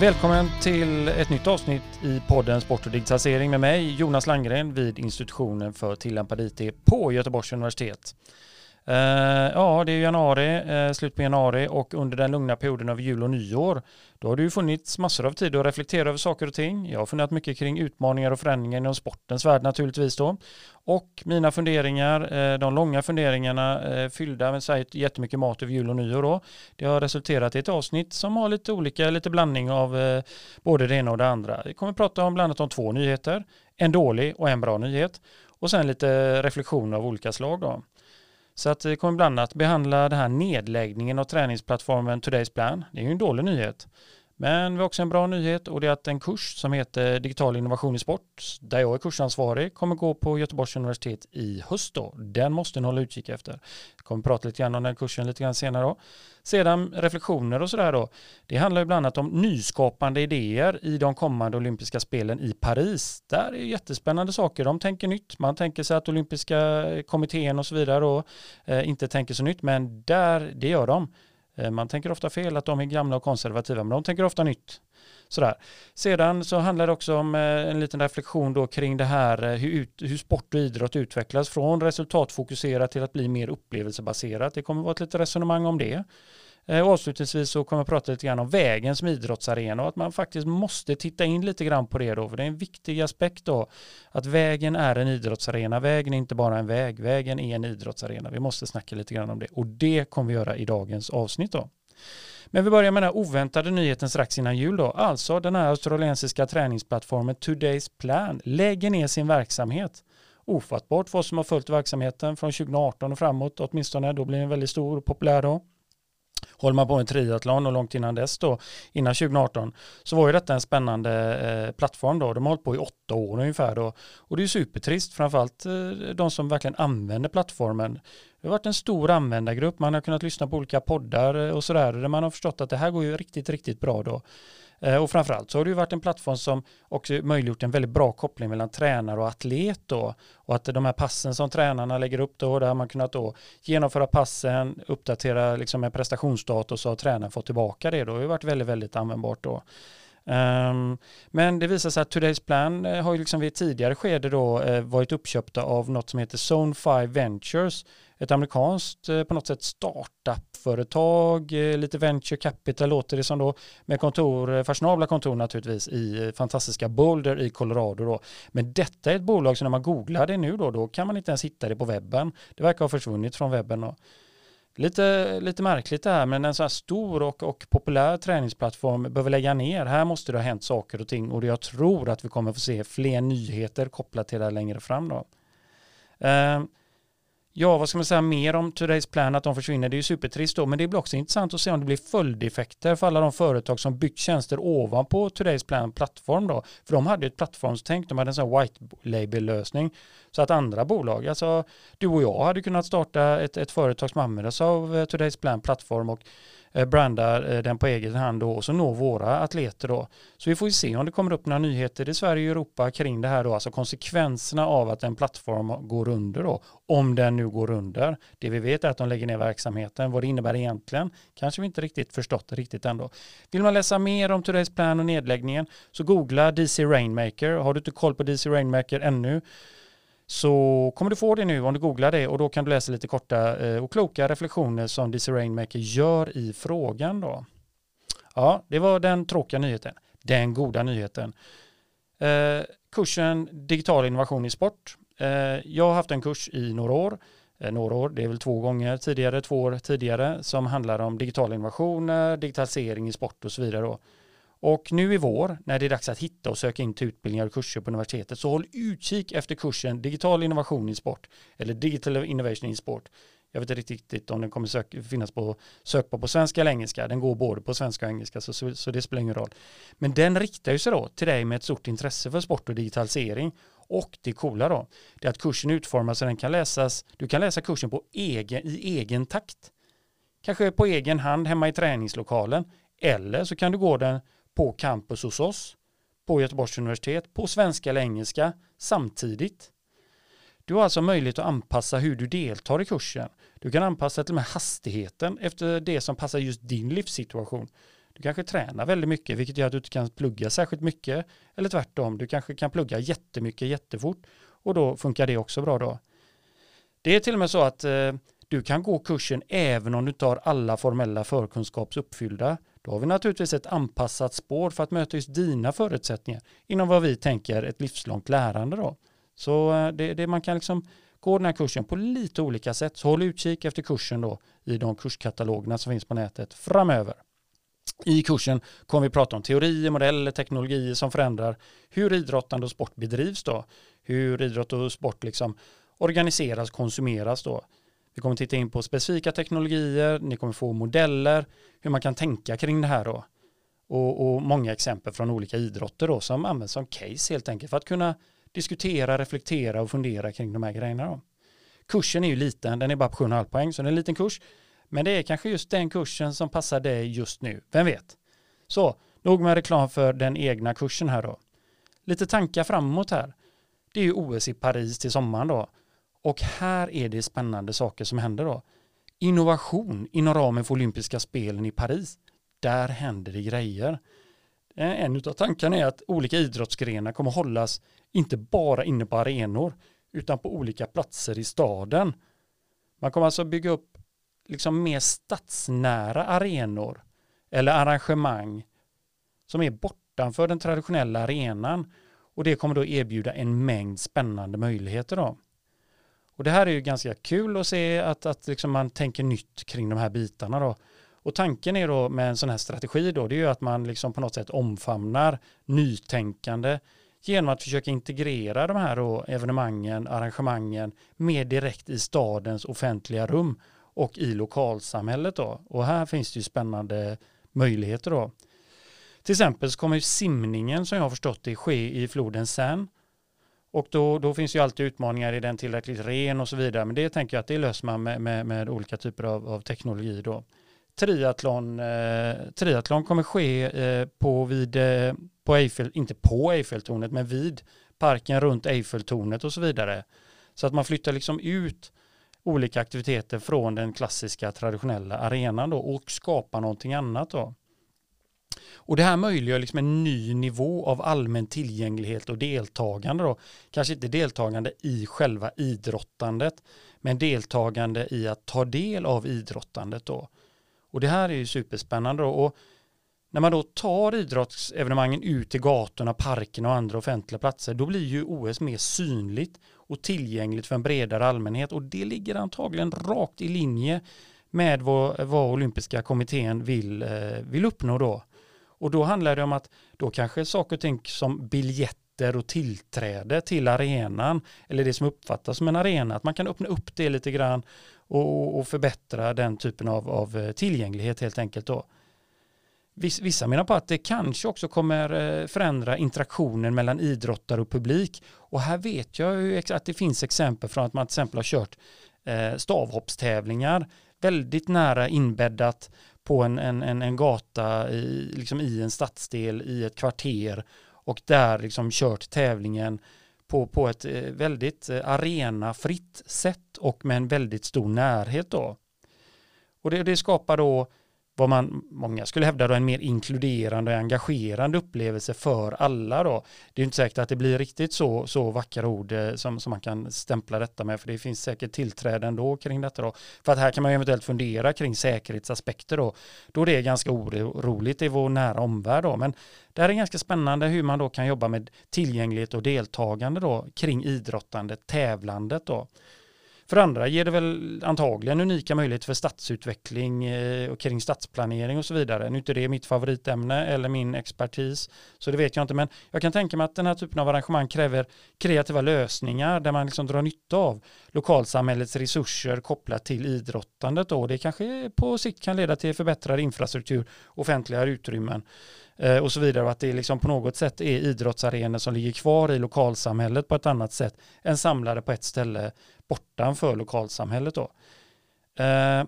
Välkommen till ett nytt avsnitt i podden Sport och digitalisering med mig Jonas Langgren vid institutionen för tillämpad IT på Göteborgs universitet. Eh, ja, det är januari, eh, slut på januari och under den lugna perioden av jul och nyår då har det ju funnits massor av tid att reflektera över saker och ting. Jag har funderat mycket kring utmaningar och förändringar inom sportens värld naturligtvis då. Och mina funderingar, eh, de långa funderingarna fyllda med så jättemycket mat över jul och nyår då. Det har resulterat i ett avsnitt som har lite olika, lite blandning av både det ena och det andra. Vi kommer att prata om bland annat om två nyheter, en dålig och en bra nyhet och sen lite reflektioner av olika slag då. Så att vi kommer bland annat behandla den här nedläggningen av träningsplattformen Today's Plan. Det är ju en dålig nyhet. Men vi har också en bra nyhet och det är att en kurs som heter Digital innovation i sport, där jag är kursansvarig, kommer gå på Göteborgs universitet i höst. Då. Den måste ni hålla utkik efter. Jag kommer prata lite grann om den kursen lite grann senare. Då. Sedan reflektioner och sådär då. Det handlar ju bland annat om nyskapande idéer i de kommande olympiska spelen i Paris. Där är jättespännande saker. De tänker nytt. Man tänker sig att olympiska kommittén och så vidare då eh, inte tänker så nytt, men där, det gör de. Eh, man tänker ofta fel att de är gamla och konservativa, men de tänker ofta nytt. Sådär. Sedan så handlar det också om eh, en liten reflektion då kring det här eh, hur, hur, hur sport och idrott utvecklas från resultatfokuserat till att bli mer upplevelsebaserat. Det kommer att vara ett litet resonemang om det. Eh, och avslutningsvis så kommer jag prata lite grann om vägen som idrottsarena och att man faktiskt måste titta in lite grann på det då, för det är en viktig aspekt då, att vägen är en idrottsarena. Vägen är inte bara en väg, vägen är en idrottsarena. Vi måste snacka lite grann om det och det kommer vi göra i dagens avsnitt då. Men vi börjar med den här oväntade nyheten strax innan jul då. Alltså den här australiensiska träningsplattformen Today's Plan lägger ner sin verksamhet. Ofattbart för oss som har följt verksamheten från 2018 och framåt åtminstone. Då blir den väldigt stor och populär då håller man på med triathlon och långt innan dess då, innan 2018, så var ju detta en spännande eh, plattform då. De har hållit på i åtta år ungefär då. Och det är ju supertrist, framförallt eh, de som verkligen använder plattformen. Det har varit en stor användargrupp, man har kunnat lyssna på olika poddar eh, och sådär, där man har förstått att det här går ju riktigt, riktigt bra då. Eh, och framförallt så har det ju varit en plattform som också möjliggjort en väldigt bra koppling mellan tränare och atlet då. Och att de här passen som tränarna lägger upp då, där har man kunnat då genomföra passen, uppdatera liksom en prestationsstatus och tränaren fått tillbaka det då. Det har ju varit väldigt, väldigt användbart då. Um, men det visar sig att Today's Plan eh, har ju liksom vid tidigare skede då eh, varit uppköpta av något som heter Zone 5 Ventures ett amerikanskt eh, på något sätt startup-företag, eh, lite venture capital låter det som då, med kontor, eh, fashionabla kontor naturligtvis i fantastiska Boulder i Colorado då. Men detta är ett bolag som när man googlar det nu då, då kan man inte ens hitta det på webben. Det verkar ha försvunnit från webben då. Lite, lite märkligt det här, men en så här stor och, och populär träningsplattform behöver lägga ner. Här måste det ha hänt saker och ting och jag tror att vi kommer få se fler nyheter kopplat till det här längre fram då. Uh, Ja, vad ska man säga mer om Today's Plan, att de försvinner? Det är ju supertrist då, men det blir också intressant att se om det blir följdeffekter för alla de företag som byggt tjänster ovanpå Today's Plan plattform då. För de hade ett plattformstänk, de hade en sån white label-lösning. Så att andra bolag, alltså du och jag hade kunnat starta ett, ett företag som använder sig av eh, Today's Plan plattform och Eh, brandar eh, den på egen hand då och så når våra atleter då. Så vi får ju se om det kommer upp några nyheter i Sverige och Europa kring det här då, alltså konsekvenserna av att en plattform går under då, om den nu går under. Det vi vet är att de lägger ner verksamheten, vad det innebär egentligen kanske vi inte riktigt förstått riktigt ändå. Vill man läsa mer om Today's Plan och nedläggningen så googla DC Rainmaker. Har du inte koll på DC Rainmaker ännu så kommer du få det nu om du googlar det och då kan du läsa lite korta eh, och kloka reflektioner som DC Rainmaker gör i frågan då. Ja, det var den tråkiga nyheten. Den goda nyheten. Eh, kursen Digital innovation i sport. Eh, jag har haft en kurs i några år. Eh, några år, det är väl två gånger tidigare, två år tidigare, som handlar om digital innovationer, digitalisering i sport och så vidare. Då. Och nu i vår, när det är dags att hitta och söka in till utbildningar och kurser på universitetet, så håll utkik efter kursen Digital innovation i sport eller Digital Innovation i Sport. Jag vet inte riktigt om den kommer sök, finnas på sökbar på svenska eller engelska. Den går både på svenska och engelska, så, så, så det spelar ingen roll. Men den riktar ju sig då till dig med ett stort intresse för sport och digitalisering. Och det coola då, det är att kursen utformas så den kan läsas, du kan läsa kursen på egen, i egen takt. Kanske på egen hand hemma i träningslokalen. Eller så kan du gå den på campus hos oss, på Göteborgs universitet, på svenska eller engelska samtidigt. Du har alltså möjlighet att anpassa hur du deltar i kursen. Du kan anpassa till och med hastigheten efter det som passar just din livssituation. Du kanske tränar väldigt mycket, vilket gör att du inte kan plugga särskilt mycket. Eller tvärtom, du kanske kan plugga jättemycket jättefort och då funkar det också bra då. Det är till och med så att eh, du kan gå kursen även om du inte har alla formella förkunskaps uppfyllda. Då har vi naturligtvis ett anpassat spår för att möta just dina förutsättningar inom vad vi tänker ett livslångt lärande då. Så eh, det, det, man kan liksom gå den här kursen på lite olika sätt. Så håll utkik efter kursen då i de kurskatalogerna som finns på nätet framöver. I kursen kommer vi prata om teorier, modeller, teknologier som förändrar hur idrottande och sport bedrivs då. Hur idrott och sport liksom organiseras, konsumeras då. Vi kommer titta in på specifika teknologier, ni kommer få modeller, hur man kan tänka kring det här då. Och, och många exempel från olika idrotter då som används som case helt enkelt för att kunna diskutera, reflektera och fundera kring de här grejerna då. Kursen är ju liten, den är bara på 7,5 poäng, så det är en liten kurs. Men det är kanske just den kursen som passar dig just nu, vem vet? Så, nog med reklam för den egna kursen här då. Lite tankar framåt här. Det är ju OS i Paris till sommaren då. Och här är det spännande saker som händer då. Innovation inom ramen för olympiska spelen i Paris. Där händer det grejer. Eh, en av tankarna är att olika idrottsgrenar kommer hållas inte bara inne på arenor utan på olika platser i staden. Man kommer alltså bygga upp liksom mer stadsnära arenor eller arrangemang som är bortanför den traditionella arenan och det kommer då erbjuda en mängd spännande möjligheter då. Och det här är ju ganska kul att se att, att liksom man tänker nytt kring de här bitarna då. Och tanken är då med en sån här strategi då, det är ju att man liksom på något sätt omfamnar nytänkande genom att försöka integrera de här då evenemangen, arrangemangen mer direkt i stadens offentliga rum och i lokalsamhället då. Och här finns det ju spännande möjligheter då. Till exempel så kommer ju simningen som jag har förstått det ske i floden Seine och då, då finns ju alltid utmaningar, är den tillräckligt ren och så vidare. Men det tänker jag att det löser man med, med, med olika typer av, av teknologi då. Triathlon, eh, triathlon kommer ske eh, på vid, eh, på Eiffel, inte på Eiffeltornet, men vid parken runt Eiffeltornet och så vidare. Så att man flyttar liksom ut olika aktiviteter från den klassiska traditionella arenan då och skapar någonting annat då. Och det här möjliggör liksom en ny nivå av allmän tillgänglighet och deltagande då. Kanske inte deltagande i själva idrottandet, men deltagande i att ta del av idrottandet då. Och det här är ju superspännande då. Och när man då tar idrottsevenemangen ut till gatorna, parkerna och andra offentliga platser, då blir ju OS mer synligt och tillgängligt för en bredare allmänhet och det ligger antagligen rakt i linje med vad, vad olympiska kommittén vill, eh, vill uppnå då. Och då handlar det om att då kanske saker och ting som biljetter och tillträde till arenan eller det som uppfattas som en arena, att man kan öppna upp det lite grann och, och förbättra den typen av, av eh, tillgänglighet helt enkelt då. Vissa menar på att det kanske också kommer eh, förändra interaktionen mellan idrottare och publik. Och här vet jag ju att det finns exempel från att man till exempel har kört eh, stavhoppstävlingar väldigt nära inbäddat på en, en, en, en gata i, liksom i en stadsdel i ett kvarter och där liksom kört tävlingen på, på ett eh, väldigt eh, arenafritt sätt och med en väldigt stor närhet då. Och det, det skapar då vad man, många skulle hävda då en mer inkluderande och engagerande upplevelse för alla då. Det är inte säkert att det blir riktigt så, så vackra ord eh, som, som man kan stämpla detta med, för det finns säkert tillträde ändå kring detta då. För att här kan man eventuellt fundera kring säkerhetsaspekter då, då det är ganska oroligt i vår nära omvärld då. Men det här är ganska spännande hur man då kan jobba med tillgänglighet och deltagande då kring idrottandet, tävlandet då. För andra ger det väl antagligen unika möjligheter för stadsutveckling eh, och kring stadsplanering och så vidare. Nu är inte det mitt favoritämne eller min expertis, så det vet jag inte. Men jag kan tänka mig att den här typen av arrangemang kräver kreativa lösningar där man liksom drar nytta av lokalsamhällets resurser kopplat till idrottandet. Och Det kanske på sikt kan leda till förbättrad infrastruktur, offentliga utrymmen eh, och så vidare och att det liksom på något sätt är idrottsarenor som ligger kvar i lokalsamhället på ett annat sätt än samlade på ett ställe bortanför lokalsamhället då. Eh,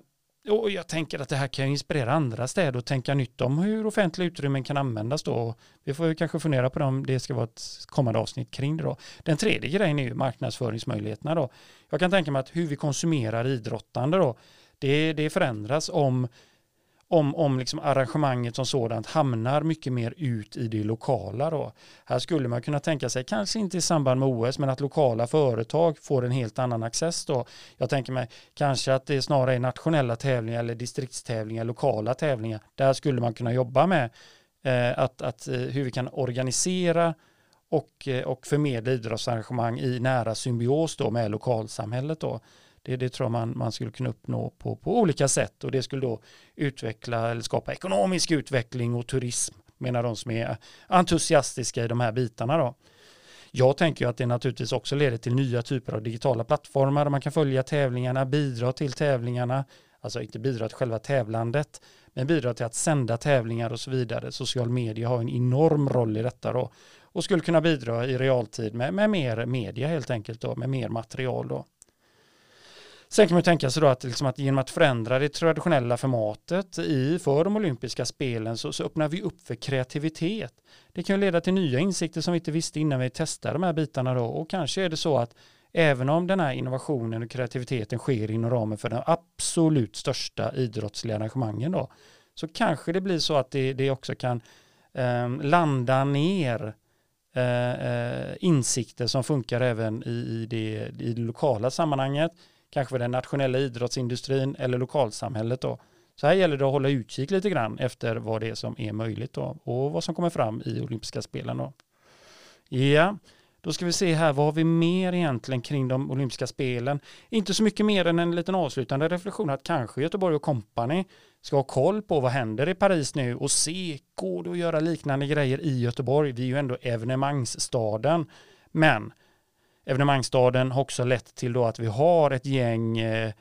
och jag tänker att det här kan inspirera andra städer att tänka nytt om hur offentliga utrymmen kan användas då. Vi får ju kanske fundera på om det ska vara ett kommande avsnitt kring det då. Den tredje grejen är ju marknadsföringsmöjligheterna då. Jag kan tänka mig att hur vi konsumerar idrottande då, det, det förändras om om, om liksom arrangemanget som sådant hamnar mycket mer ut i det lokala. Då. Här skulle man kunna tänka sig, kanske inte i samband med OS, men att lokala företag får en helt annan access. Då. Jag tänker mig kanske att det snarare är nationella tävlingar eller distriktstävlingar, lokala tävlingar. Där skulle man kunna jobba med eh, att, att, eh, hur vi kan organisera och, eh, och förmedla idrottsarrangemang i nära symbios då med lokalsamhället. Då. Det, det tror jag man, man skulle kunna uppnå på, på olika sätt och det skulle då utveckla eller skapa ekonomisk utveckling och turism menar de som är entusiastiska i de här bitarna. Då. Jag tänker att det naturligtvis också leder till nya typer av digitala plattformar där man kan följa tävlingarna, bidra till tävlingarna, alltså inte bidra till själva tävlandet, men bidra till att sända tävlingar och så vidare. Social media har en enorm roll i detta då och skulle kunna bidra i realtid med, med mer media helt enkelt då, med mer material då. Sen kan man tänka sig då att, liksom att genom att förändra det traditionella formatet i för de olympiska spelen så, så öppnar vi upp för kreativitet. Det kan ju leda till nya insikter som vi inte visste innan vi testade de här bitarna då och kanske är det så att även om den här innovationen och kreativiteten sker inom ramen för den absolut största idrottsliga arrangemangen då så kanske det blir så att det, det också kan eh, landa ner eh, eh, insikter som funkar även i, i, det, i det lokala sammanhanget kanske för den nationella idrottsindustrin eller lokalsamhället då. Så här gäller det att hålla utkik lite grann efter vad det är som är möjligt då och vad som kommer fram i olympiska spelen då. Ja, då ska vi se här, vad har vi mer egentligen kring de olympiska spelen? Inte så mycket mer än en liten avslutande reflektion att kanske Göteborg och kompani ska ha koll på vad händer i Paris nu och se, går det att göra liknande grejer i Göteborg? Vi är ju ändå evenemangsstaden. Men evenemangsstaden har också lett till då att vi har ett gäng eh,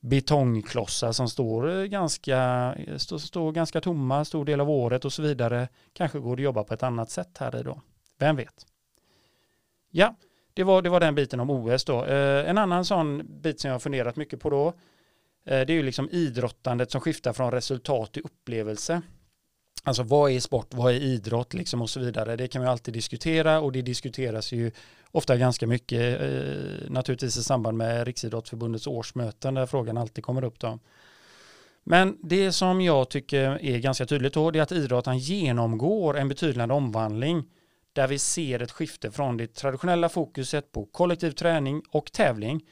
betongklossar som står eh, ganska, eh, står, står ganska tomma stor del av året och så vidare. Kanske går det att jobba på ett annat sätt här i då. Vem vet? Ja, det var, det var den biten om OS då. Eh, en annan sån bit som jag har funderat mycket på då, eh, det är ju liksom idrottandet som skiftar från resultat till upplevelse. Alltså vad är sport, vad är idrott liksom och så vidare. Det kan vi alltid diskutera och det diskuteras ju ofta ganska mycket eh, naturligtvis i samband med Riksidrottsförbundets årsmöten där frågan alltid kommer upp då. Men det som jag tycker är ganska tydligt då det är att idrotten genomgår en betydande omvandling där vi ser ett skifte från det traditionella fokuset på kollektiv träning och tävling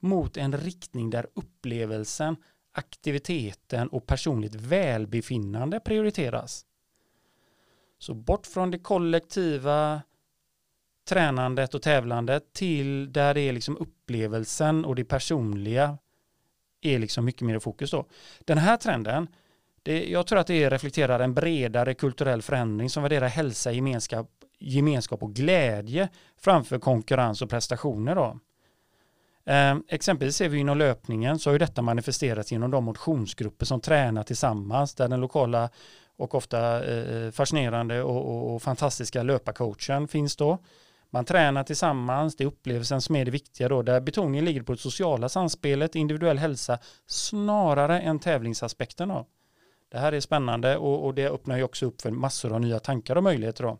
mot en riktning där upplevelsen aktiviteten och personligt välbefinnande prioriteras. Så bort från det kollektiva tränandet och tävlandet till där det är liksom upplevelsen och det personliga är liksom mycket mer i fokus då. Den här trenden, det, jag tror att det reflekterar en bredare kulturell förändring som värderar hälsa, gemenskap, gemenskap och glädje framför konkurrens och prestationer då. Eh, exempelvis ser vi inom löpningen så har ju detta manifesterats genom de motionsgrupper som tränar tillsammans där den lokala och ofta eh, eh, fascinerande och, och, och, fantastiska löparcoachen finns då. Man tränar tillsammans, det är upplevelsen som är det viktiga då, där betoningen ligger på det sociala samspelet, individuell hälsa, snarare än tävlingsaspekten då. Det här är spännande och, och det öppnar ju också upp för massor av nya tankar och möjligheter då.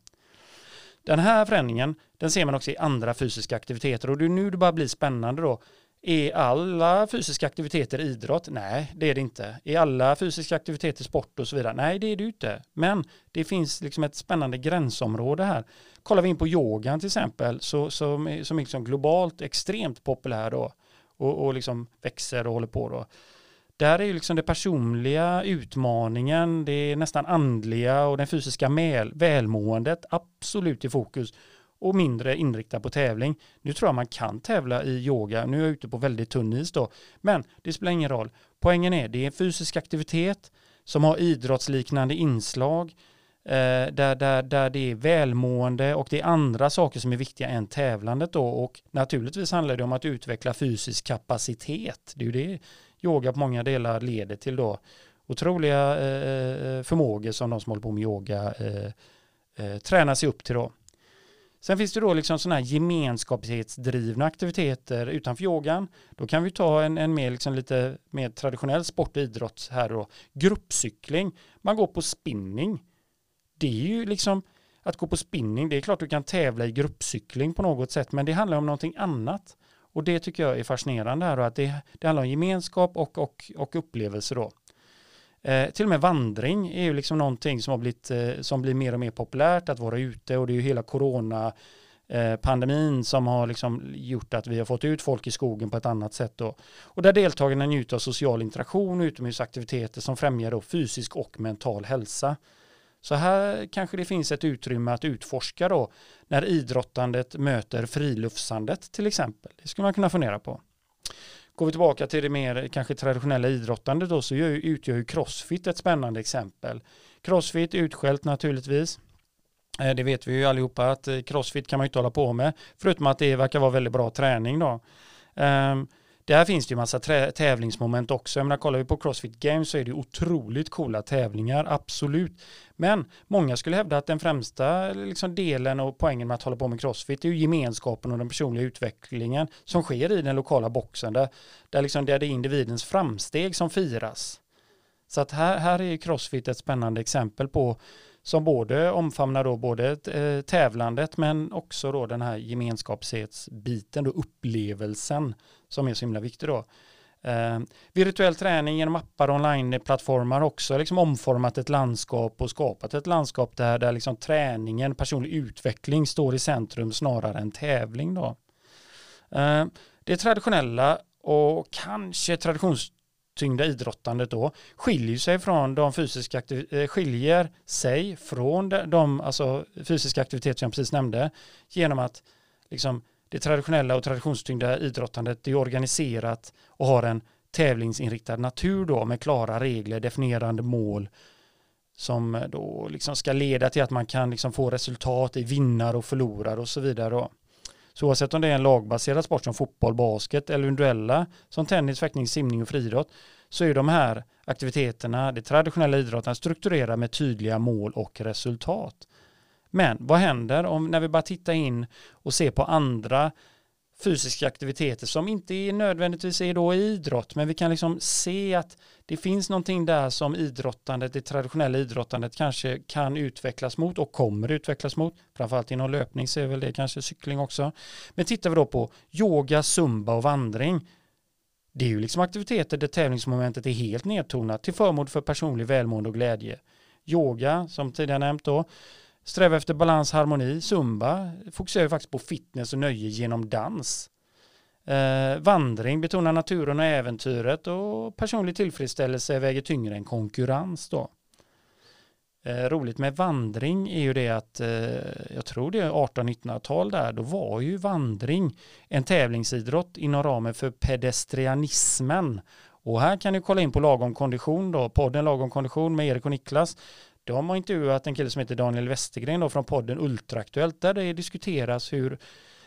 Den här förändringen den ser man också i andra fysiska aktiviteter och det är nu det bara blir spännande då. Är alla fysiska aktiviteter idrott? Nej, det är det inte. Är alla fysiska aktiviteter sport och så vidare? Nej, det är det inte. Men det finns liksom ett spännande gränsområde här. Kollar vi in på yogan till exempel, så, som, som är liksom globalt extremt populär då och, och liksom växer och håller på då. Där är ju liksom det personliga utmaningen, det nästan andliga och den fysiska välmåendet absolut i fokus och mindre inriktad på tävling. Nu tror jag man kan tävla i yoga, nu är jag ute på väldigt tunn is då, men det spelar ingen roll. Poängen är det är fysisk aktivitet som har idrottsliknande inslag, Eh, där, där, där det är välmående och det är andra saker som är viktiga än tävlandet då och naturligtvis handlar det om att utveckla fysisk kapacitet. Det är ju det yoga på många delar leder till då otroliga eh, eh, eh förmågor som de som håller på med yoga eh, eh, tränar sig upp till då. Sen finns det då liksom sådana här gemenskapsdrivna aktiviteter utanför yogan. Då kan vi ta en, en mer liksom lite mer traditionell sport och idrott här då. Gruppcykling. Man går på spinning. Det är ju liksom att gå på spinning. Det är klart du kan tävla i gruppcykling på något sätt, men det handlar om någonting annat. Och det tycker jag är fascinerande här och att det, det handlar om gemenskap och, och, och upplevelser då. Eh, till och med vandring är ju liksom någonting som har blivit, eh, som blir mer och mer populärt att vara ute och det är ju hela corona eh, pandemin som har liksom gjort att vi har fått ut folk i skogen på ett annat sätt. Då. Och där deltagarna njuter av social interaktion och utomhusaktiviteter som främjar då fysisk och mental hälsa. Så här kanske det finns ett utrymme att utforska då när idrottandet möter friluftsandet till exempel. Det skulle man kunna fundera på. Går vi tillbaka till det mer kanske traditionella idrottandet då så utgör ju crossfit ett spännande exempel. Crossfit utskällt naturligtvis. Eh, det vet vi ju allihopa att eh, crossfit kan man ju inte hålla på med. Förutom att det verkar vara väldigt bra träning då. Ehm, där finns det ju massa tävlingsmoment också. Jag menar, kollar vi på Crossfit Games så är det otroligt coola tävlingar, absolut. Men många skulle hävda att den främsta liksom, delen och poängen med att hålla på med Crossfit är ju gemenskapen och den personliga utvecklingen som sker i den lokala boxen där, där, liksom, där det är individens framsteg som firas. Så att här, här är Crossfit ett spännande exempel på som både omfamnar då både eh, tävlandet men också då den här gemenskapsbiten, och upplevelsen som är så himla viktig då. Eh, virtuell träning genom appar och online-plattformar också liksom omformat ett landskap och skapat ett landskap där, där liksom träningen, personlig utveckling står i centrum snarare än tävling då. Eh, det traditionella och kanske traditionstyngda idrottandet då skiljer sig från de fysiska aktiv- eh, skiljer sig från de alltså, fysiska aktiviteter som jag precis nämnde genom att liksom, det traditionella och traditionstyngda idrottandet är organiserat och har en tävlingsinriktad natur då med klara regler, definierande mål som då liksom ska leda till att man kan liksom få resultat i vinnare och förlorare och så vidare. Då. Så oavsett om det är en lagbaserad sport som fotboll, basket eller individuella som tennis, fäktning, simning och friidrott så är de här aktiviteterna, det traditionella idrotten, strukturerade med tydliga mål och resultat. Men vad händer om när vi bara tittar in och ser på andra fysiska aktiviteter som inte är nödvändigtvis är då idrott, men vi kan liksom se att det finns någonting där som idrottandet, det traditionella idrottandet kanske kan utvecklas mot och kommer utvecklas mot. Framförallt inom löpning ser väl det kanske cykling också. Men tittar vi då på yoga, zumba och vandring. Det är ju liksom aktiviteter där tävlingsmomentet är helt nedtonat till förmån för personlig välmående och glädje. Yoga, som tidigare nämnt då, Sträva efter balans, harmoni, zumba fokuserar faktiskt på fitness och nöje genom dans. Eh, vandring betonar naturen och äventyret och personlig tillfredsställelse väger tyngre än konkurrens då. Eh, roligt med vandring är ju det att eh, jag tror det är 1800-1900-tal där, då var ju vandring en tävlingsidrott inom ramen för pedestrianismen. Och här kan du kolla in på Lagom kondition då, podden Lagom kondition med Erik och Niklas de har intervjuat en kille som heter Daniel Westergren då från podden Ultraaktuellt där det diskuteras hur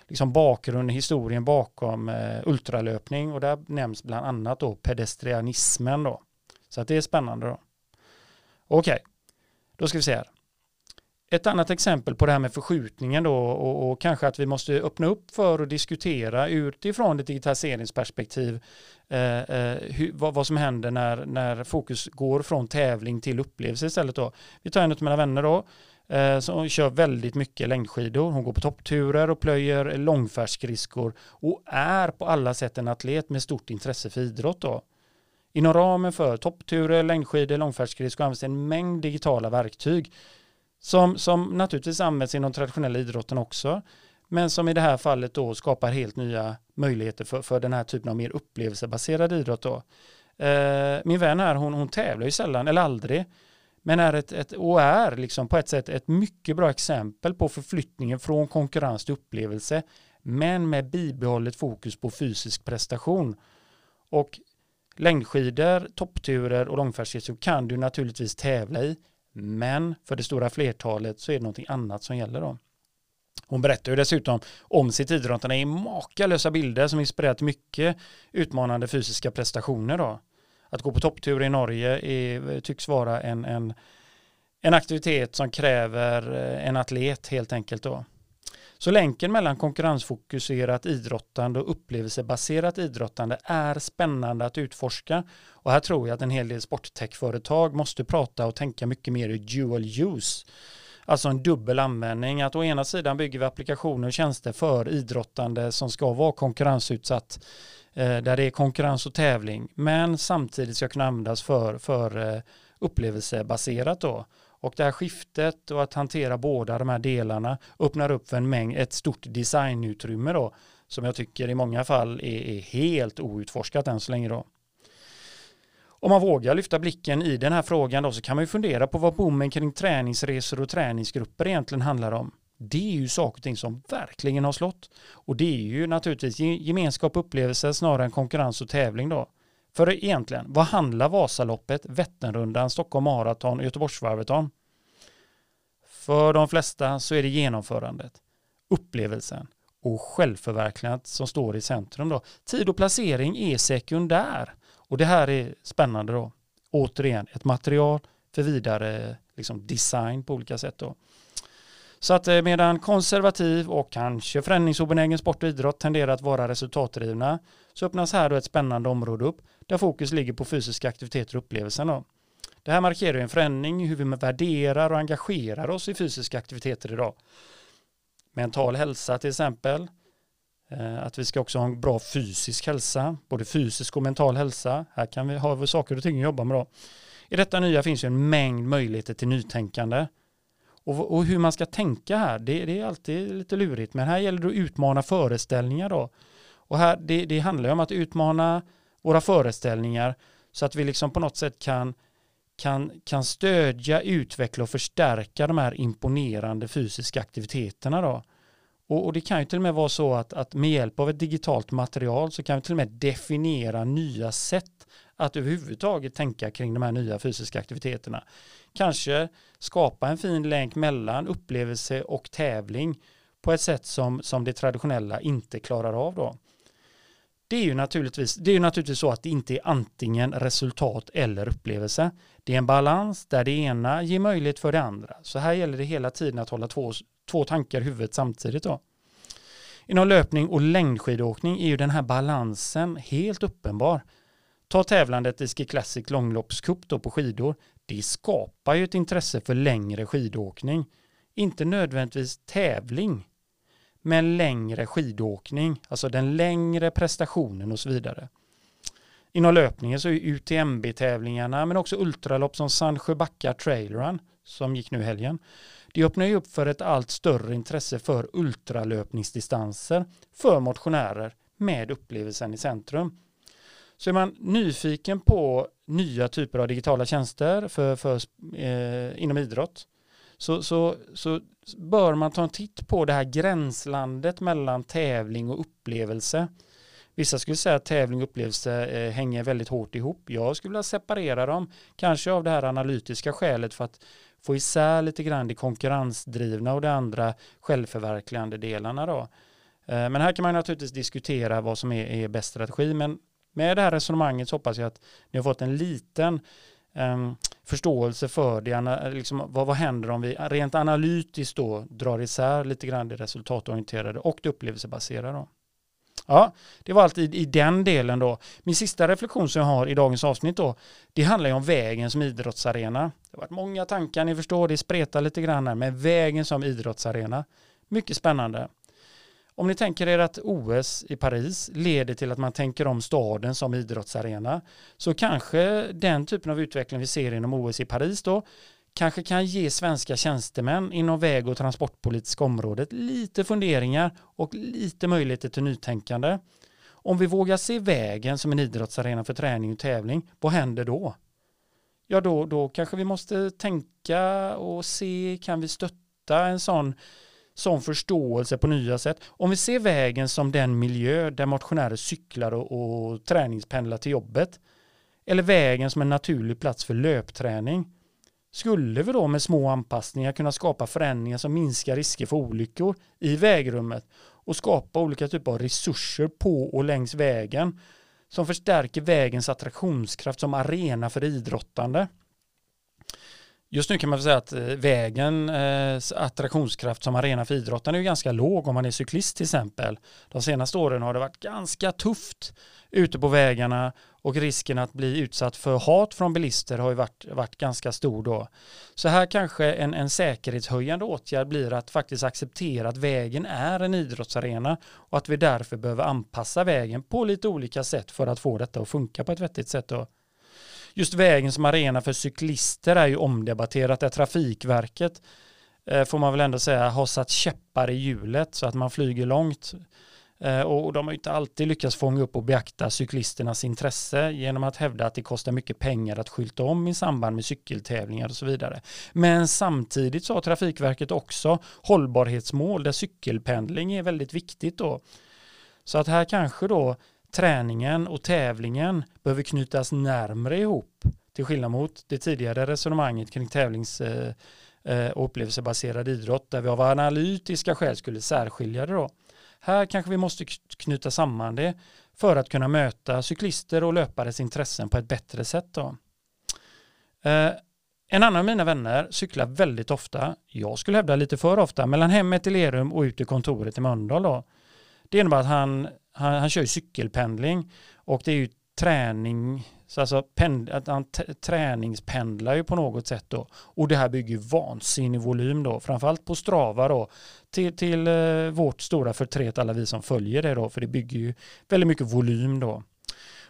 liksom bakgrunden, historien bakom eh, ultralöpning och där nämns bland annat då pedestrianismen då. Så att det är spännande då. Okej, okay. då ska vi se här. Ett annat exempel på det här med förskjutningen då och, och kanske att vi måste öppna upp för och diskutera utifrån ett digitaliseringsperspektiv eh, eh, hur, vad, vad, som händer när, när fokus går från tävling till upplevelse istället då. Vi tar en av mina vänner då eh, som kör väldigt mycket längdskidor. Hon går på toppturer och plöjer långfärdsskridskor och är på alla sätt en atlet med stort intresse för idrott då. Inom ramen för toppturer, längdskidor, långfärdsskridskor används en mängd digitala verktyg som, som naturligtvis används inom traditionella idrotten också, men som i det här fallet då skapar helt nya möjligheter för, för den här typen av mer upplevelsebaserad idrott. Då. Eh, min vän här, hon, hon tävlar ju sällan eller aldrig, men är ett, ett, och är liksom på ett sätt ett mycket bra exempel på förflyttningen från konkurrens till upplevelse, men med bibehållet fokus på fysisk prestation. Och längdskidor, toppturer och långfärdsskridskor kan du naturligtvis tävla i, men för det stora flertalet så är det någonting annat som gäller då. Hon berättar ju dessutom om sitt idrottande i makalösa bilder som inspirerat mycket utmanande fysiska prestationer då. Att gå på topptur i Norge är, tycks vara en, en, en aktivitet som kräver eh, en atlet helt enkelt då. Så länken mellan konkurrensfokuserat idrottande och upplevelsebaserat idrottande är spännande att utforska. Och här tror jag att en hel del sporttechföretag måste prata och tänka mycket mer i dual use. Alltså en dubbel användning. Att å ena sidan bygger vi applikationer och tjänster för idrottande som ska vara konkurrensutsatt eh, där det är konkurrens och tävling men samtidigt ska kunna användas för, för eh, upplevelsebaserat då. Och det här skiftet och att hantera båda de här delarna öppnar upp för en mängd, ett stort designutrymme då, som jag tycker i många fall är, är helt outforskat än så länge då. Om man vågar lyfta blicken i den här frågan då så kan man ju fundera på vad bommen kring träningsresor och träningsgrupper egentligen handlar om. Det är ju saker och ting som verkligen har slått. Och det är ju naturligtvis gemenskap och upplevelse snarare än konkurrens och tävling då. För egentligen, vad handlar Vasaloppet, Vätternrundan, Stockholm Marathon och Göteborgsvarvet om? För de flesta så är det genomförandet, upplevelsen och självförverkligandet som står i centrum. Då. Tid och placering är sekundär. Och det här är spännande då. Återigen, ett material för vidare liksom, design på olika sätt. Då. Så att eh, medan konservativ och kanske förändringsobenägen sport och idrott tenderar att vara resultatdrivna så öppnas här då ett spännande område upp där fokus ligger på fysiska aktiviteter och upplevelsen. Då. Det här markerar en förändring i hur vi värderar och engagerar oss i fysiska aktiviteter idag. Mental hälsa till exempel, eh, att vi ska också ha en bra fysisk hälsa, både fysisk och mental hälsa. Här kan vi ha saker och ting att jobba med. Då. I detta nya finns ju en mängd möjligheter till nytänkande. Och, och hur man ska tänka här, det, det, är alltid lite lurigt, men här gäller det att utmana föreställningar då. Och här, det, det handlar om att utmana våra föreställningar så att vi liksom på något sätt kan, kan, kan stödja, utveckla och förstärka de här imponerande fysiska aktiviteterna då. Och, och, det kan ju till och med vara så att, att med hjälp av ett digitalt material så kan vi till och med definiera nya sätt att överhuvudtaget tänka kring de här nya fysiska aktiviteterna. Kanske skapa en fin länk mellan upplevelse och tävling på ett sätt som, som det traditionella inte klarar av då. Det är, ju naturligtvis, det är ju naturligtvis så att det inte är antingen resultat eller upplevelse. Det är en balans där det ena ger möjlighet för det andra. Så här gäller det hela tiden att hålla två, två tankar i huvudet samtidigt. Då. Inom löpning och längdskidåkning är ju den här balansen helt uppenbar. Ta tävlandet i Ski Classic långloppscup då på skidor. Det skapar ju ett intresse för längre skidåkning. Inte nödvändigtvis tävling, men längre skidåkning, alltså den längre prestationen och så vidare. Inom löpningen så är UTMB-tävlingarna men också ultralopp som Sandsjöbacka Trail Run som gick nu i helgen. Det öppnar ju upp för ett allt större intresse för ultralöpningsdistanser för motionärer med upplevelsen i centrum. Så är man nyfiken på nya typer av digitala tjänster för, för, eh, inom idrott så, så, så bör man ta en titt på det här gränslandet mellan tävling och upplevelse. Vissa skulle säga att tävling och upplevelse eh, hänger väldigt hårt ihop. Jag skulle vilja separera dem, kanske av det här analytiska skälet för att få isär lite grann det konkurrensdrivna och det andra självförverkligande delarna då. Eh, men här kan man naturligtvis diskutera vad som är, är bäst strategi, men med det här resonemanget så hoppas jag att ni har fått en liten um, förståelse för det, liksom, vad, vad händer om vi rent analytiskt då drar isär lite grann det resultatorienterade och det upplevelsebaserade. Då. Ja, det var allt i, i, den delen då. Min sista reflektion som jag har i dagens avsnitt då, det handlar ju om vägen som idrottsarena. Det har varit många tankar, ni förstår, det spretar lite grann här, men vägen som idrottsarena. Mycket spännande. Om ni tänker er att OS i Paris leder till att man tänker om staden som idrottsarena så kanske den typen av utveckling vi ser inom OS i Paris då kanske kan ge svenska tjänstemän inom väg och transportpolitiska området lite funderingar och lite möjligheter till nytänkande. Om vi vågar se vägen som en idrottsarena för träning och tävling, vad händer då? Ja, då, då kanske vi måste tänka och se, kan vi stötta en sån som förståelse på nya sätt. Om vi ser vägen som den miljö där motionärer cyklar och, och träningspendlar till jobbet eller vägen som en naturlig plats för löpträning skulle vi då med små anpassningar kunna skapa förändringar som minskar risker för olyckor i vägrummet och skapa olika typer av resurser på och längs vägen som förstärker vägens attraktionskraft som arena för idrottande. Just nu kan man säga att eh, vägens eh, attraktionskraft som arena för idrotten är ganska låg om man är cyklist till exempel. De senaste åren har det varit ganska tufft ute på vägarna och risken att bli utsatt för hat från bilister har ju varit, varit ganska stor då. Så här kanske en, en säkerhetshöjande åtgärd blir att faktiskt acceptera att vägen är en idrottsarena och att vi därför behöver anpassa vägen på lite olika sätt för att få detta att funka på ett vettigt sätt. Då just vägen som arena för cyklister är ju omdebatterat där Trafikverket eh, får man väl ändå säga har satt käppar i hjulet så att man flyger långt eh, och de har inte alltid lyckats fånga upp och beakta cyklisternas intresse genom att hävda att det kostar mycket pengar att skylta om i samband med cykeltävlingar och så vidare. Men samtidigt så har Trafikverket också hållbarhetsmål där cykelpendling är väldigt viktigt då. Så att här kanske då träningen och tävlingen behöver knytas närmre ihop till skillnad mot det tidigare resonemanget kring tävlings eh, eh, och upplevelsebaserad idrott där vi av analytiska skäl skulle särskilja det då. Här kanske vi måste knyta samman det för att kunna möta cyklister och löpares intressen på ett bättre sätt. Då. Eh, en annan av mina vänner cyklar väldigt ofta, jag skulle hävda lite för ofta, mellan hemmet i Lerum och ut till kontoret i Mölndal. Då. Det innebär att han, han, han kör cykelpendling och det är ju träning så alltså pend, att han träningspendlar ju på något sätt då. Och det här bygger vansinnig volym då, framförallt på Strava då, till, till eh, vårt stora förtret alla vi som följer det då, för det bygger ju väldigt mycket volym då.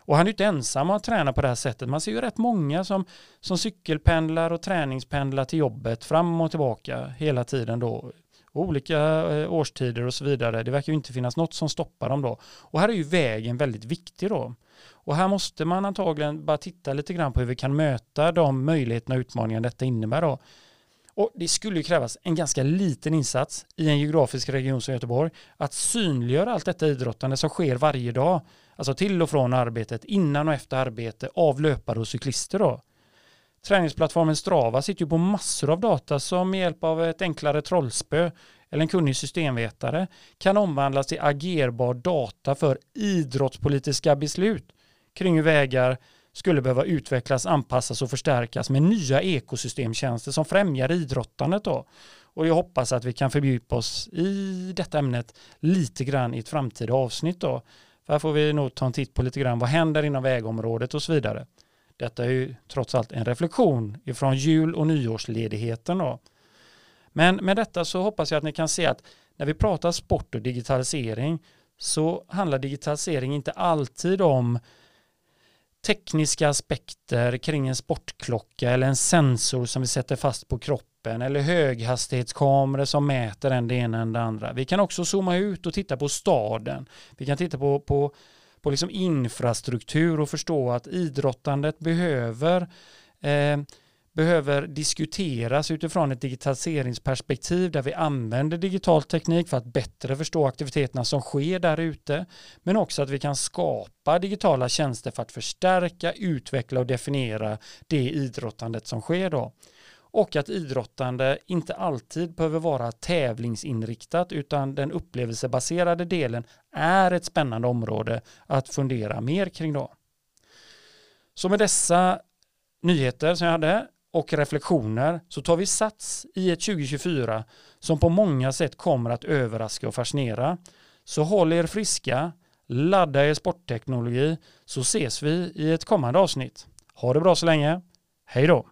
Och han är ju inte ensam att träna på det här sättet. Man ser ju rätt många som, som cykelpendlar och träningspendlar till jobbet fram och tillbaka hela tiden då. Olika eh, årstider och så vidare. Det verkar ju inte finnas något som stoppar dem då. Och här är ju vägen väldigt viktig då. Och här måste man antagligen bara titta lite grann på hur vi kan möta de möjligheterna och utmaningar detta innebär då. Och det skulle ju krävas en ganska liten insats i en geografisk region som Göteborg att synliggöra allt detta idrottande som sker varje dag. Alltså till och från arbetet, innan och efter arbete av löpare och cyklister då. Träningsplattformen Strava sitter ju på massor av data som med hjälp av ett enklare trollspö eller en kunnig systemvetare kan omvandlas till agerbar data för idrottspolitiska beslut kring hur vägar skulle behöva utvecklas, anpassas och förstärkas med nya ekosystemtjänster som främjar idrottandet. Då. Och jag hoppas att vi kan fördjupa oss i detta ämnet lite grann i ett framtida avsnitt. Då. För här får vi nog ta en titt på lite grann vad händer inom vägområdet och så vidare. Detta är ju trots allt en reflektion ifrån jul och nyårsledigheten. Då. Men med detta så hoppas jag att ni kan se att när vi pratar sport och digitalisering så handlar digitalisering inte alltid om tekniska aspekter kring en sportklocka eller en sensor som vi sätter fast på kroppen eller höghastighetskameror som mäter en det ena än det andra. Vi kan också zooma ut och titta på staden. Vi kan titta på, på, på liksom infrastruktur och förstå att idrottandet behöver eh, behöver diskuteras utifrån ett digitaliseringsperspektiv där vi använder digital teknik för att bättre förstå aktiviteterna som sker där ute men också att vi kan skapa digitala tjänster för att förstärka, utveckla och definiera det idrottandet som sker då. Och att idrottande inte alltid behöver vara tävlingsinriktat utan den upplevelsebaserade delen är ett spännande område att fundera mer kring då. Så med dessa nyheter som jag hade och reflektioner så tar vi sats i ett 2024 som på många sätt kommer att överraska och fascinera. Så håll er friska, ladda er sportteknologi så ses vi i ett kommande avsnitt. Ha det bra så länge. Hej då!